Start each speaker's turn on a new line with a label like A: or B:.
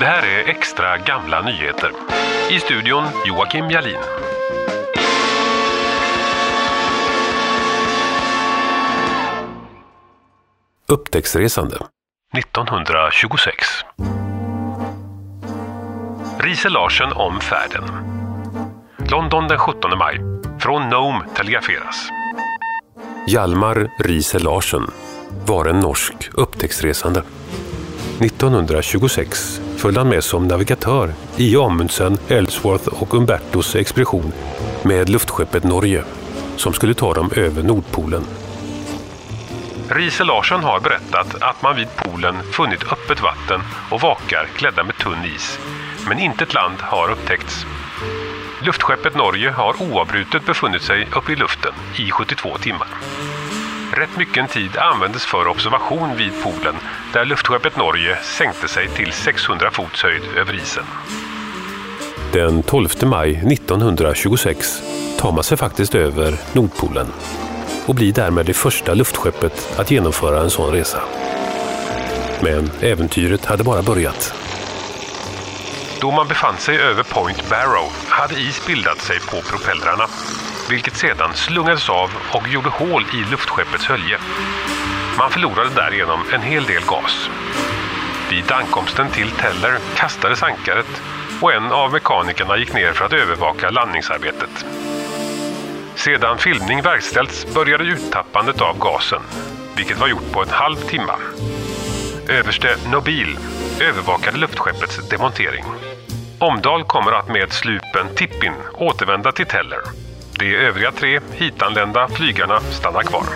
A: Det här är extra gamla nyheter. I studion Joakim Jalin. Upptäcktsresande 1926 Riese Larsen om färden. London den 17 maj. Från Nome telegraferas. Hjalmar Riese Larsen var en norsk upptäcktsresande. 1926 följde han med som navigatör i Amundsen, Ellsworth och Umbertos expedition med luftskeppet Norge som skulle ta dem över Nordpolen. Riese Larsson har berättat att man vid polen funnit öppet vatten och vakar klädda med tunn is. Men intet land har upptäckts. Luftskeppet Norge har oavbrutet befunnit sig uppe i luften i 72 timmar. Rätt mycket tid användes för observation vid polen där luftskeppet Norge sänkte sig till 600 fots höjd över isen. Den 12 maj 1926 tar man sig faktiskt över Nordpolen och blir därmed det första luftskeppet att genomföra en sån resa. Men äventyret hade bara börjat. Då man befann sig över Point Barrow hade is bildat sig på propellrarna vilket sedan slungades av och gjorde hål i luftskeppets hölje. Man förlorade därigenom en hel del gas. Vid ankomsten till Teller kastades ankaret och en av mekanikerna gick ner för att övervaka landningsarbetet. Sedan filmning verkställts började uttappandet av gasen, vilket var gjort på en halv timme. Överste Nobil övervakade luftskeppets demontering. Omdal kommer att med slupen Tippin återvända till Teller. De övriga tre hitanlända flygarna stannar kvar.